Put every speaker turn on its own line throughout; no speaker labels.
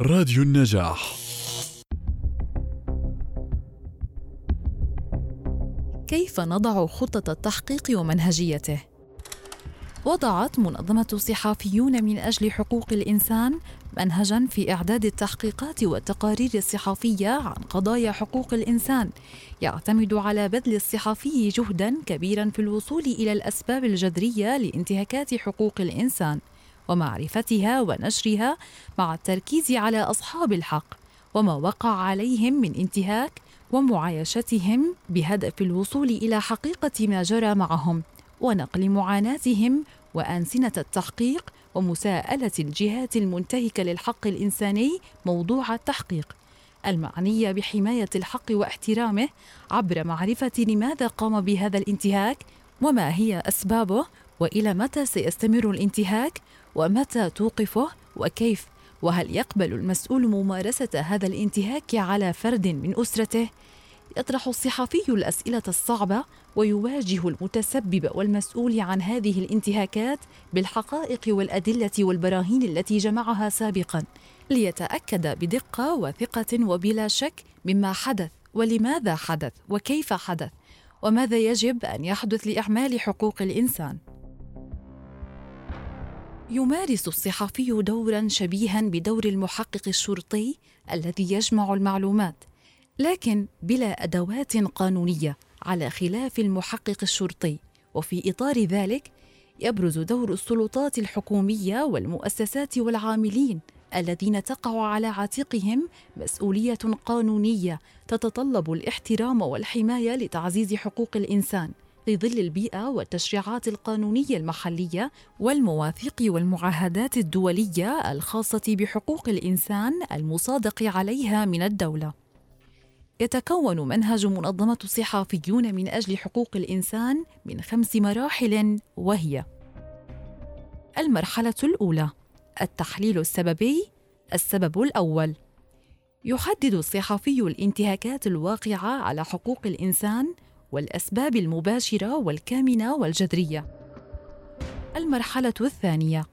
راديو النجاح
كيف نضع خطة التحقيق ومنهجيته؟ وضعت منظمة الصحافيون من أجل حقوق الإنسان منهجا في إعداد التحقيقات والتقارير الصحفية عن قضايا حقوق الإنسان يعتمد على بذل الصحفي جهدا كبيرا في الوصول إلى الأسباب الجذرية لانتهاكات حقوق الإنسان ومعرفتها ونشرها مع التركيز على أصحاب الحق وما وقع عليهم من انتهاك ومعايشتهم بهدف الوصول إلى حقيقة ما جرى معهم ونقل معاناتهم وأنسنة التحقيق ومساءلة الجهات المنتهكة للحق الإنساني موضوع التحقيق المعنية بحماية الحق واحترامه عبر معرفة لماذا قام بهذا الانتهاك وما هي أسبابه وإلى متى سيستمر الانتهاك ومتى توقفه وكيف؟ وهل يقبل المسؤول ممارسة هذا الانتهاك على فرد من أسرته؟ يطرح الصحفي الأسئلة الصعبة ويواجه المتسبب والمسؤول عن هذه الانتهاكات بالحقائق والأدلة والبراهين التي جمعها سابقا ليتأكد بدقة وثقة وبلا شك مما حدث ولماذا حدث وكيف حدث وماذا يجب أن يحدث لإعمال حقوق الإنسان. يمارس الصحفي دورا شبيها بدور المحقق الشرطي الذي يجمع المعلومات لكن بلا أدوات قانونية على خلاف المحقق الشرطي. وفي إطار ذلك يبرز دور السلطات الحكومية والمؤسسات والعاملين الذين تقع على عاتقهم مسؤولية قانونية تتطلب الاحترام والحماية لتعزيز حقوق الإنسان. في ظل البيئة والتشريعات القانونية المحلية والمواثيق والمعاهدات الدولية الخاصة بحقوق الإنسان المصادق عليها من الدولة. يتكون منهج منظمة الصحافيون من أجل حقوق الإنسان من خمس مراحل وهي: المرحلة الأولى التحليل السببي السبب الأول يحدد الصحفي الانتهاكات الواقعة على حقوق الإنسان والأسباب المباشرة والكامنة والجذرية. المرحلة الثانية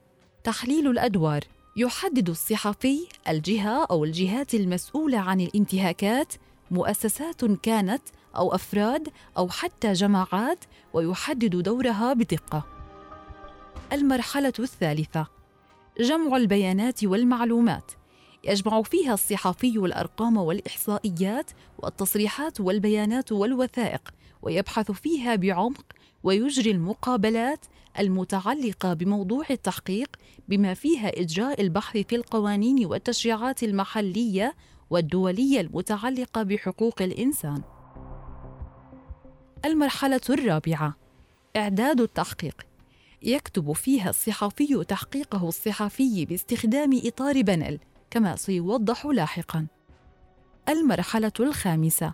تحليل الأدوار. يحدد الصحفي الجهة أو الجهات المسؤولة عن الانتهاكات مؤسسات كانت أو أفراد أو حتى جماعات ويحدد دورها بدقة. المرحلة الثالثة جمع البيانات والمعلومات. يجمع فيها الصحفي الأرقام والإحصائيات والتصريحات والبيانات والوثائق. ويبحث فيها بعمق ويجري المقابلات المتعلقة بموضوع التحقيق بما فيها إجراء البحث في القوانين والتشريعات المحلية والدولية المتعلقة بحقوق الإنسان. المرحلة الرابعة إعداد التحقيق. يكتب فيها الصحفي تحقيقه الصحفي باستخدام إطار بنل كما سيوضح لاحقا. المرحلة الخامسة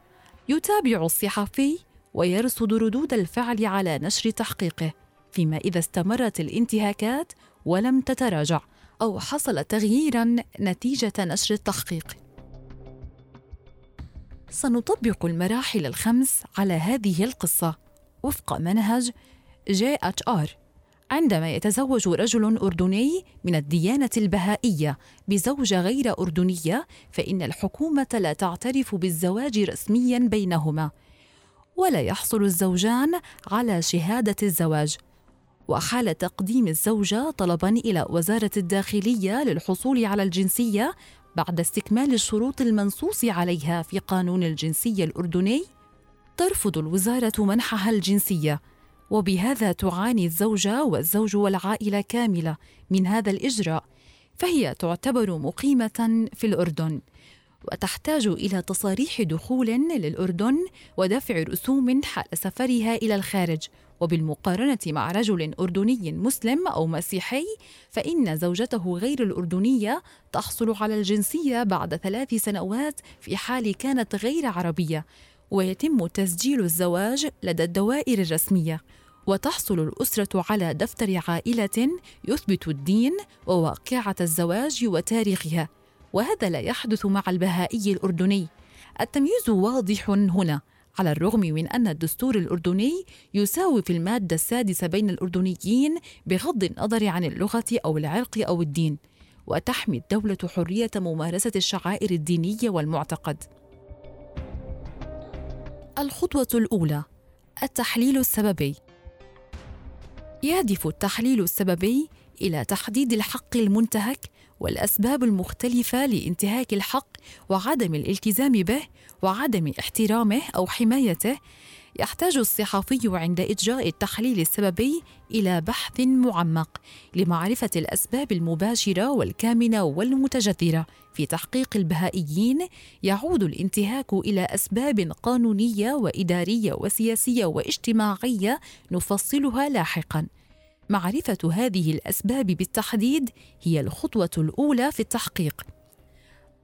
يتابع الصحفي ويرصد ردود الفعل على نشر تحقيقه فيما إذا استمرت الانتهاكات ولم تتراجع أو حصل تغييرا نتيجة نشر التحقيق. سنطبق المراحل الخمس على هذه القصة. وفق منهج GHR عندما يتزوج رجل أردني من الديانة البهائية بزوجة غير أردنية فإن الحكومة لا تعترف بالزواج رسميا بينهما. ولا يحصل الزوجان على شهادة الزواج. وحال تقديم الزوجة طلبا إلى وزارة الداخلية للحصول على الجنسية بعد استكمال الشروط المنصوص عليها في قانون الجنسية الأردني ترفض الوزارة منحها الجنسية. وبهذا تعاني الزوجة والزوج والعائلة كاملة من هذا الإجراء فهي تعتبر مقيمة في الأردن. وتحتاج إلى تصاريح دخول للأردن ودفع رسوم حال سفرها إلى الخارج. وبالمقارنة مع رجل أردني مسلم أو مسيحي فإن زوجته غير الأردنية تحصل على الجنسية بعد ثلاث سنوات في حال كانت غير عربية. ويتم تسجيل الزواج لدى الدوائر الرسمية. وتحصل الأسرة على دفتر عائلة يثبت الدين وواقعة الزواج وتاريخها. وهذا لا يحدث مع البهائي الأردني التمييز واضح هنا على الرغم من أن الدستور الأردني يساوي في المادة السادسة بين الأردنيين بغض النظر عن اللغة أو العرق أو الدين وتحمي الدولة حرية ممارسة الشعائر الدينية والمعتقد. الخطوة الأولى التحليل السببي يهدف التحليل السببي إلى تحديد الحق المنتهك والأسباب المختلفة لانتهاك الحق وعدم الالتزام به وعدم احترامه أو حمايته يحتاج الصحفي عند إجراء التحليل السببي إلى بحث معمق لمعرفة الأسباب المباشرة والكامنة والمتجذرة. في تحقيق البهائيين يعود الانتهاك إلى أسباب قانونية وإدارية وسياسية واجتماعية نفصلها لاحقا. معرفة هذه الأسباب بالتحديد هي الخطوة الأولى في التحقيق.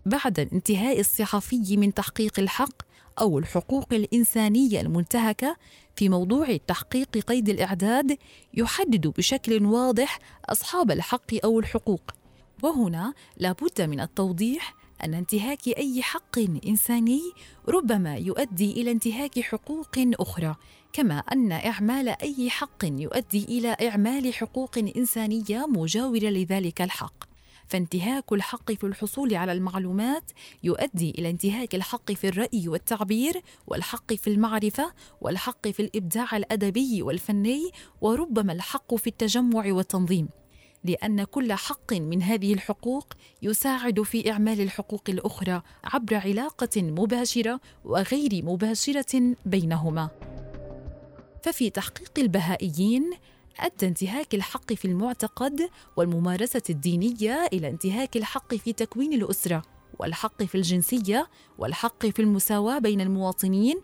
بعد انتهاء الصحفي من تحقيق الحق أو الحقوق الإنسانية المنتهكة في موضوع التحقيق قيد الإعداد يحدد بشكل واضح أصحاب الحق أو الحقوق. وهنا لابد من التوضيح أن انتهاك أي حق إنساني ربما يؤدي إلى انتهاك حقوق أخرى كما أن إعمال أي حق يؤدي إلى إعمال حقوق إنسانية مجاورة لذلك الحق. فانتهاك الحق في الحصول على المعلومات يؤدي إلى انتهاك الحق في الرأي والتعبير والحق في المعرفة والحق في الإبداع الأدبي والفني وربما الحق في التجمع والتنظيم. لأن كل حق من هذه الحقوق يساعد في إعمال الحقوق الأخرى عبر علاقة مباشرة وغير مباشرة بينهما. ففي تحقيق البهائيين أدى انتهاك الحق في المعتقد والممارسة الدينية إلى انتهاك الحق في تكوين الأسرة والحق في الجنسية والحق في المساواة بين المواطنين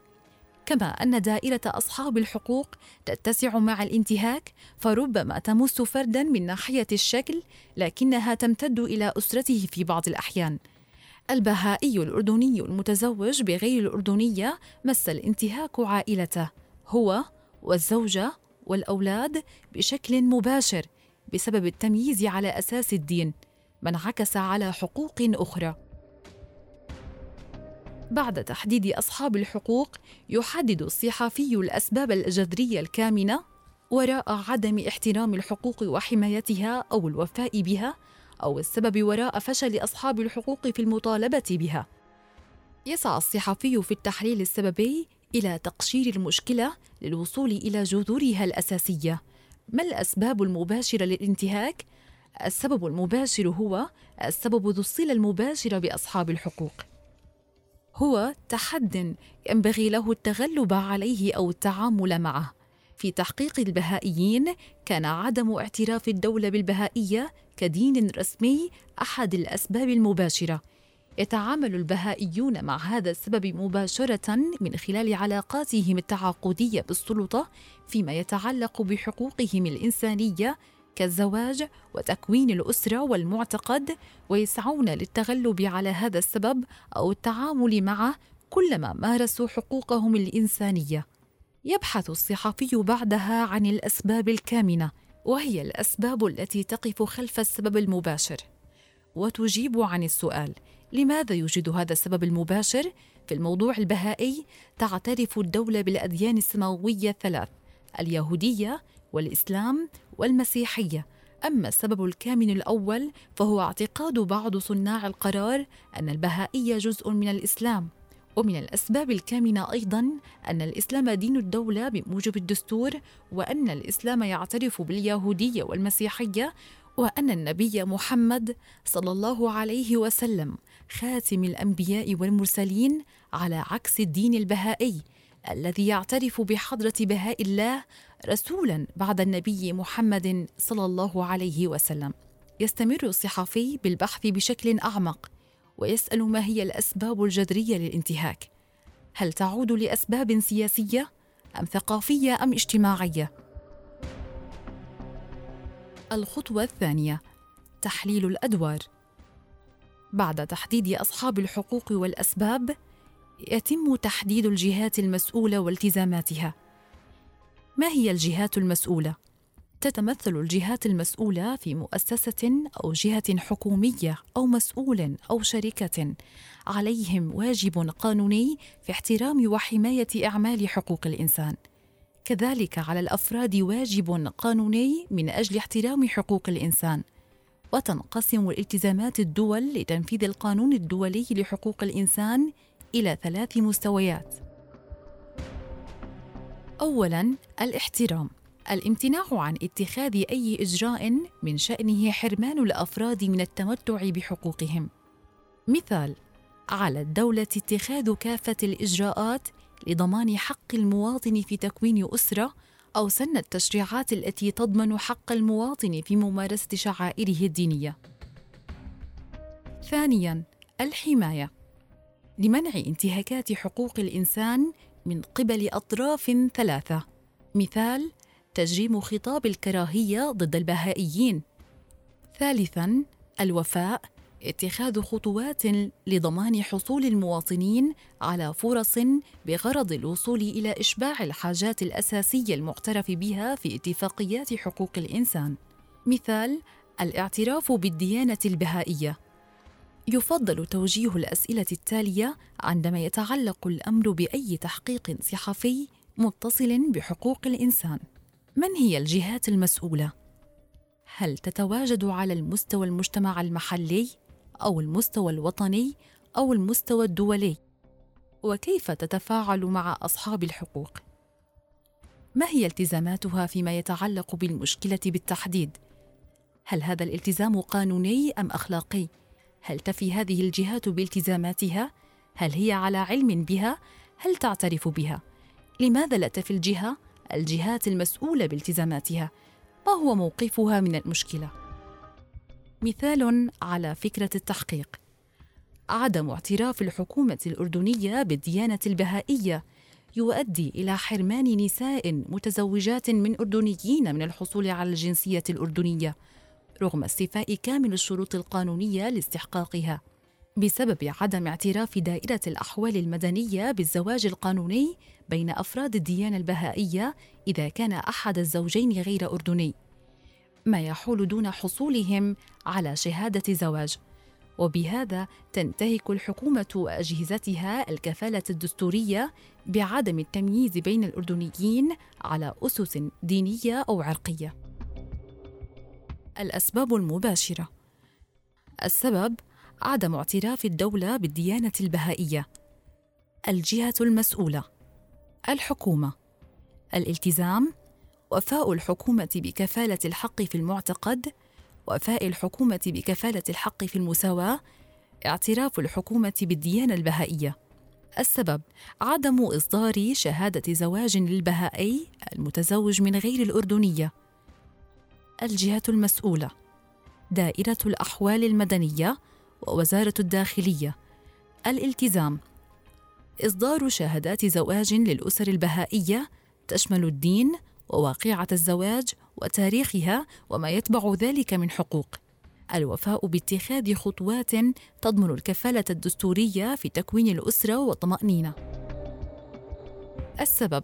كما أن دائرة أصحاب الحقوق تتسع مع الانتهاك فربما تمس فردا من ناحية الشكل لكنها تمتد إلى أسرته في بعض الأحيان. البهائي الأردني المتزوج بغير الأردنية مس الانتهاك عائلته هو والزوجة والأولاد بشكل مباشر بسبب التمييز على أساس الدين ما انعكس على حقوق أخرى. بعد تحديد أصحاب الحقوق يحدد الصحفي الأسباب الجذرية الكامنة وراء عدم احترام الحقوق وحمايتها أو الوفاء بها أو السبب وراء فشل أصحاب الحقوق في المطالبة بها. يسعى الصحفي في التحليل السببي إلى تقشير المشكلة للوصول إلى جذورها الأساسية. ما الأسباب المباشرة للانتهاك؟ السبب المباشر هو السبب ذو الصلة المباشرة بأصحاب الحقوق. هو تحد ينبغي له التغلب عليه أو التعامل معه. في تحقيق البهائيين كان عدم اعتراف الدولة بالبهائية كدين رسمي أحد الأسباب المباشرة. يتعامل البهائيون مع هذا السبب مباشرة من خلال علاقاتهم التعاقدية بالسلطة فيما يتعلق بحقوقهم الإنسانية كالزواج وتكوين الأسرة والمعتقد ويسعون للتغلب على هذا السبب أو التعامل معه كلما مارسوا حقوقهم الإنسانية. يبحث الصحفي بعدها عن الأسباب الكامنة وهي الأسباب التي تقف خلف السبب المباشر. وتجيب عن السؤال لماذا يوجد هذا السبب المباشر؟ في الموضوع البهائي تعترف الدولة بالأديان السماوية الثلاث اليهودية والإسلام والمسيحية. أما السبب الكامن الأول فهو اعتقاد بعض صناع القرار أن البهائية جزء من الإسلام. ومن الأسباب الكامنة أيضا أن الإسلام دين الدولة بموجب الدستور وأن الإسلام يعترف باليهودية والمسيحية وأن النبي محمد صلى الله عليه وسلم خاتم الأنبياء والمرسلين على عكس الدين البهائي. الذي يعترف بحضرة بهاء الله رسولا بعد النبي محمد صلى الله عليه وسلم. يستمر الصحفي بالبحث بشكل أعمق ويسأل ما هي الأسباب الجذرية للانتهاك. هل تعود لأسباب سياسية أم ثقافية أم اجتماعية؟ الخطوة الثانية تحليل الأدوار. بعد تحديد أصحاب الحقوق والأسباب يتم تحديد الجهات المسؤولة والتزاماتها. ما هي الجهات المسؤولة؟ تتمثل الجهات المسؤولة في مؤسسة أو جهة حكومية أو مسؤول أو شركة. عليهم واجب قانوني في احترام وحماية أعمال حقوق الإنسان. كذلك على الأفراد واجب قانوني من أجل احترام حقوق الإنسان. وتنقسم الالتزامات الدول لتنفيذ القانون الدولي لحقوق الإنسان إلى ثلاث مستويات. اولا الاحترام. الامتناع عن اتخاذ أي إجراء من شأنه حرمان الأفراد من التمتع بحقوقهم. مثال على الدولة اتخاذ كافة الإجراءات لضمان حق المواطن في تكوين أسرة أو سن التشريعات التي تضمن حق المواطن في ممارسة شعائره الدينية. ثانيا الحماية. لمنع انتهاكات حقوق الإنسان من قبل أطراف ثلاثة. مثال تجريم خطاب الكراهية ضد البهائيين. ثالثا الوفاء اتخاذ خطوات لضمان حصول المواطنين على فرص بغرض الوصول إلى إشباع الحاجات الأساسية المعترف بها في اتفاقيات حقوق الإنسان. مثال الاعتراف بالديانة البهائية. يفضل توجيه الأسئلة التالية عندما يتعلق الأمر بأي تحقيق صحفي متصل بحقوق الإنسان. من هي الجهات المسؤولة؟ هل تتواجد على المستوى المجتمع المحلي أو المستوى الوطني أو المستوى الدولي؟ وكيف تتفاعل مع أصحاب الحقوق؟ ما هي التزاماتها فيما يتعلق بالمشكلة بالتحديد؟ هل هذا الالتزام قانوني أم أخلاقي؟ هل تفي هذه الجهات بالتزاماتها؟ هل هي على علم بها؟ هل تعترف بها؟ لماذا لا تفي الجهة؟ الجهات المسؤولة بالتزاماتها. ما هو موقفها من المشكلة؟ مثال على فكرة التحقيق. عدم اعتراف الحكومة الأردنية بالديانة البهائية يؤدي إلى حرمان نساء متزوجات من أردنيين من الحصول على الجنسية الأردنية. رغم استيفاء كامل الشروط القانونية لاستحقاقها. بسبب عدم اعتراف دائرة الأحوال المدنية بالزواج القانوني بين أفراد الديانة البهائية إذا كان أحد الزوجين غير أردني. ما يحول دون حصولهم على شهادة زواج. وبهذا تنتهك الحكومة واجهزتها الكفالة الدستورية بعدم التمييز بين الأردنيين على أسس دينية أو عرقية. الأسباب المباشرة. السبب عدم اعتراف الدولة بالديانة البهائية. الجهة المسؤولة. الحكومة. الالتزام وفاء الحكومة بكفالة الحق في المعتقد وفاء الحكومة بكفالة الحق في المساواة اعتراف الحكومة بالديانة البهائية. السبب عدم إصدار شهادة زواج للبهائي المتزوج من غير الأردنية. الجهة المسؤولة دائرة الأحوال المدنية ووزارة الداخلية. الالتزام إصدار شهادات زواج للأسر البهائية تشمل الدين وواقعة الزواج وتاريخها وما يتبع ذلك من حقوق. الوفاء باتخاذ خطوات تضمن الكفالة الدستورية في تكوين الأسرة والطمانينه السبب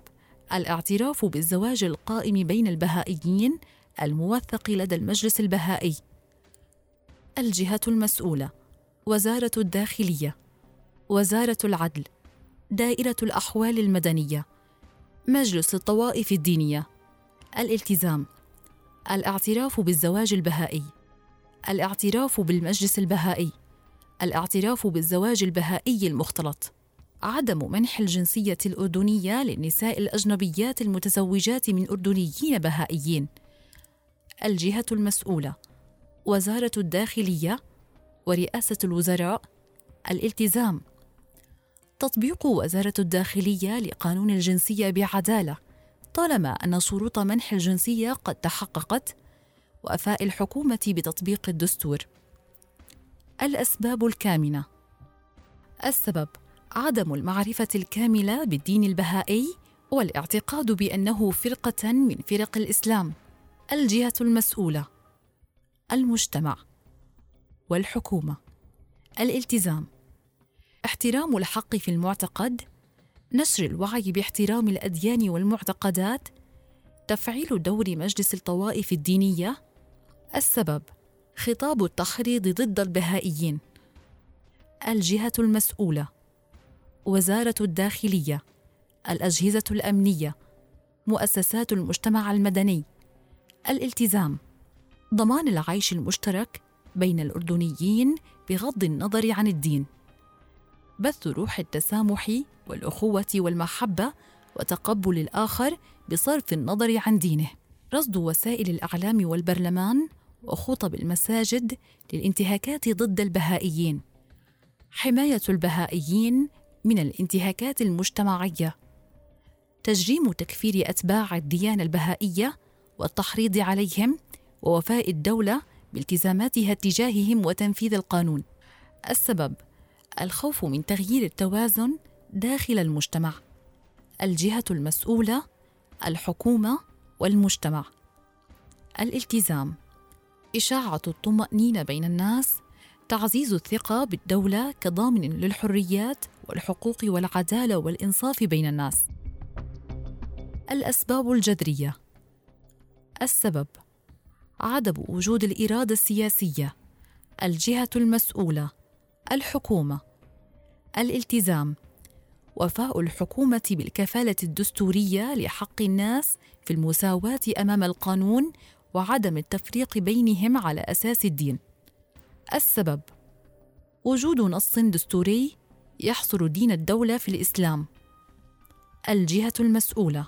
الاعتراف بالزواج القائم بين البهائيين الموثق لدى المجلس البهائي. الجهة المسؤولة وزارة الداخلية وزارة العدل دائرة الأحوال المدنية مجلس الطوائف الدينية. الالتزام الاعتراف بالزواج البهائي. الاعتراف بالمجلس البهائي. الاعتراف بالزواج البهائي المختلط. عدم منح الجنسية الأردنية للنساء الأجنبيات المتزوجات من أردنيين بهائيين. الجهة المسؤولة وزارة الداخلية ورئاسة الوزراء الالتزام. تطبيق وزارة الداخلية لقانون الجنسية بعدالة طالما أن شروط منح الجنسية قد تحققت وأفاء الحكومة بتطبيق الدستور. الأسباب الكامنة. السبب عدم المعرفة الكاملة بالدين البهائي والاعتقاد بأنه فرقة من فرق الإسلام. الجهة المسؤولة المجتمع والحكومة الالتزام. احترام الحق في المعتقد نشر الوعي باحترام الأديان والمعتقدات تفعيل دور مجلس الطوائف الدينية. السبب خطاب التحريض ضد البهائيين. الجهة المسؤولة وزارة الداخلية الأجهزة الأمنية مؤسسات المجتمع المدني. الالتزام. ضمان العيش المشترك بين الأردنيين بغض النظر عن الدين. بث روح التسامح والأخوة والمحبة وتقبل الآخر بصرف النظر عن دينه. رصد وسائل الأعلام والبرلمان وخطب المساجد للانتهاكات ضد البهائيين. حماية البهائيين من الانتهاكات المجتمعية. تجريم تكفير أتباع الديانة البهائية والتحريض عليهم ووفاء الدولة بالتزاماتها تجاههم وتنفيذ القانون. السبب الخوف من تغيير التوازن داخل المجتمع. الجهة المسؤولة الحكومة والمجتمع. الالتزام إشاعة الطمأنينة بين الناس تعزيز الثقة بالدولة كضامن للحريات والحقوق والعدالة والإنصاف بين الناس. الأسباب الجذرية السبب عدم وجود الإرادة السياسية الجهة المسؤولة الحكومة الالتزام وفاء الحكومة بالكفالة الدستورية لحق الناس في المساواة أمام القانون وعدم التفريق بينهم على أساس الدين. السبب وجود نص دستوري يحصر دين الدولة في الإسلام. الجهة المسؤولة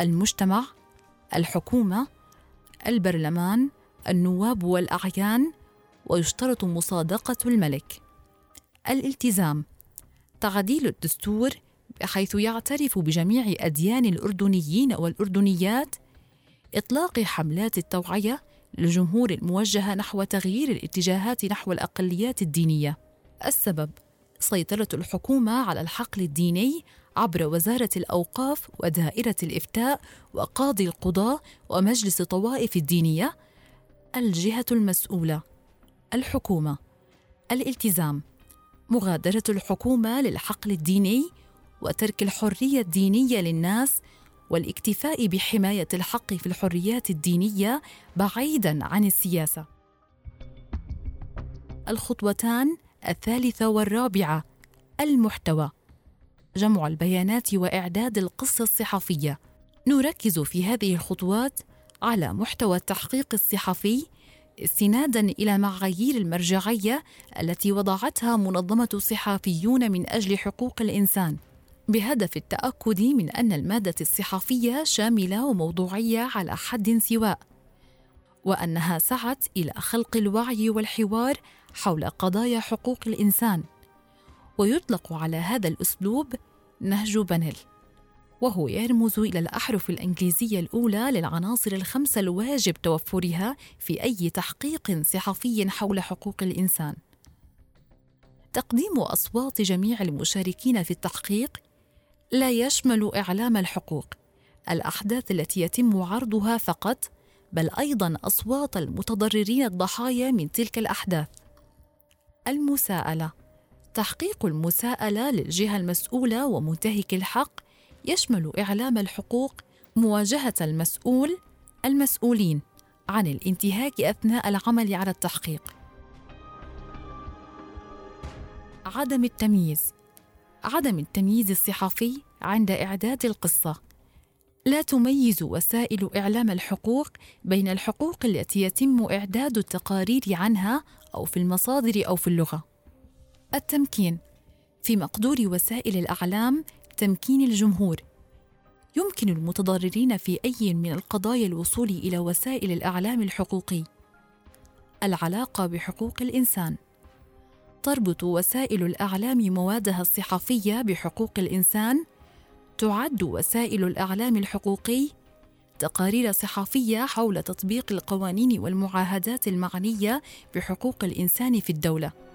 المجتمع الحكومة البرلمان النواب والأعيان ويشترط مصادقة الملك. الالتزام. تعديل الدستور بحيث يعترف بجميع أديان الأردنيين والأردنيات. إطلاق حملات التوعية للجمهور الموجهة نحو تغيير الاتجاهات نحو الأقليات الدينية. السبب. سيطرة الحكومة على الحقل الديني عبر وزارة الأوقاف ودائرة الإفتاء وقاضي القضاه ومجلس الطوائف الدينية. الجهة المسؤولة. الحكومة. الالتزام. مغادرة الحكومة للحقل الديني وترك الحرية الدينية للناس والاكتفاء بحماية الحق في الحريات الدينية بعيدا عن السياسة. الخطوتان الثالثة والرابعة. المحتوى. جمع البيانات وإعداد القصة الصحفية. نركز في هذه الخطوات على محتوى التحقيق الصحفي استنادا إلى معايير المرجعية التي وضعتها منظمة الصحفيون من أجل حقوق الإنسان. بهدف التأكد من أن المادة الصحفية شاملة وموضوعية على حد سواء وأنها سعت إلى خلق الوعي والحوار حول قضايا حقوق الإنسان. ويطلق على هذا الأسلوب نهج بنل وهو يرمز إلى الأحرف الإنجليزية الأولى للعناصر الخمسة الواجب توفرها في أي تحقيق صحفي حول حقوق الإنسان. تقديم أصوات جميع المشاركين في التحقيق لا يشمل إعلام الحقوق، الأحداث التي يتم عرضها فقط، بل أيضا أصوات المتضررين الضحايا من تلك الأحداث. المساءلة تحقيق المساءلة للجهة المسؤولة ومنتهك الحق يشمل إعلام الحقوق مواجهة المسؤول المسؤولين عن الانتهاك أثناء العمل على التحقيق. عدم التمييز عدم التمييز الصحفي عند إعداد القصة لا تميز وسائل إعلام الحقوق بين الحقوق التي يتم إعداد التقارير عنها أو في المصادر أو في اللغة. التمكين في مقدور وسائل الأعلام تمكين الجمهور. يمكن المتضررين في أي من القضايا الوصول إلى وسائل الإعلام الحقوقي. العلاقة بحقوق الإنسان. تربط وسائل الإعلام موادها الصحفية بحقوق الإنسان. تعد وسائل الإعلام الحقوقي تقارير صحفية حول تطبيق القوانين والمعاهدات المعنية بحقوق الإنسان في الدولة.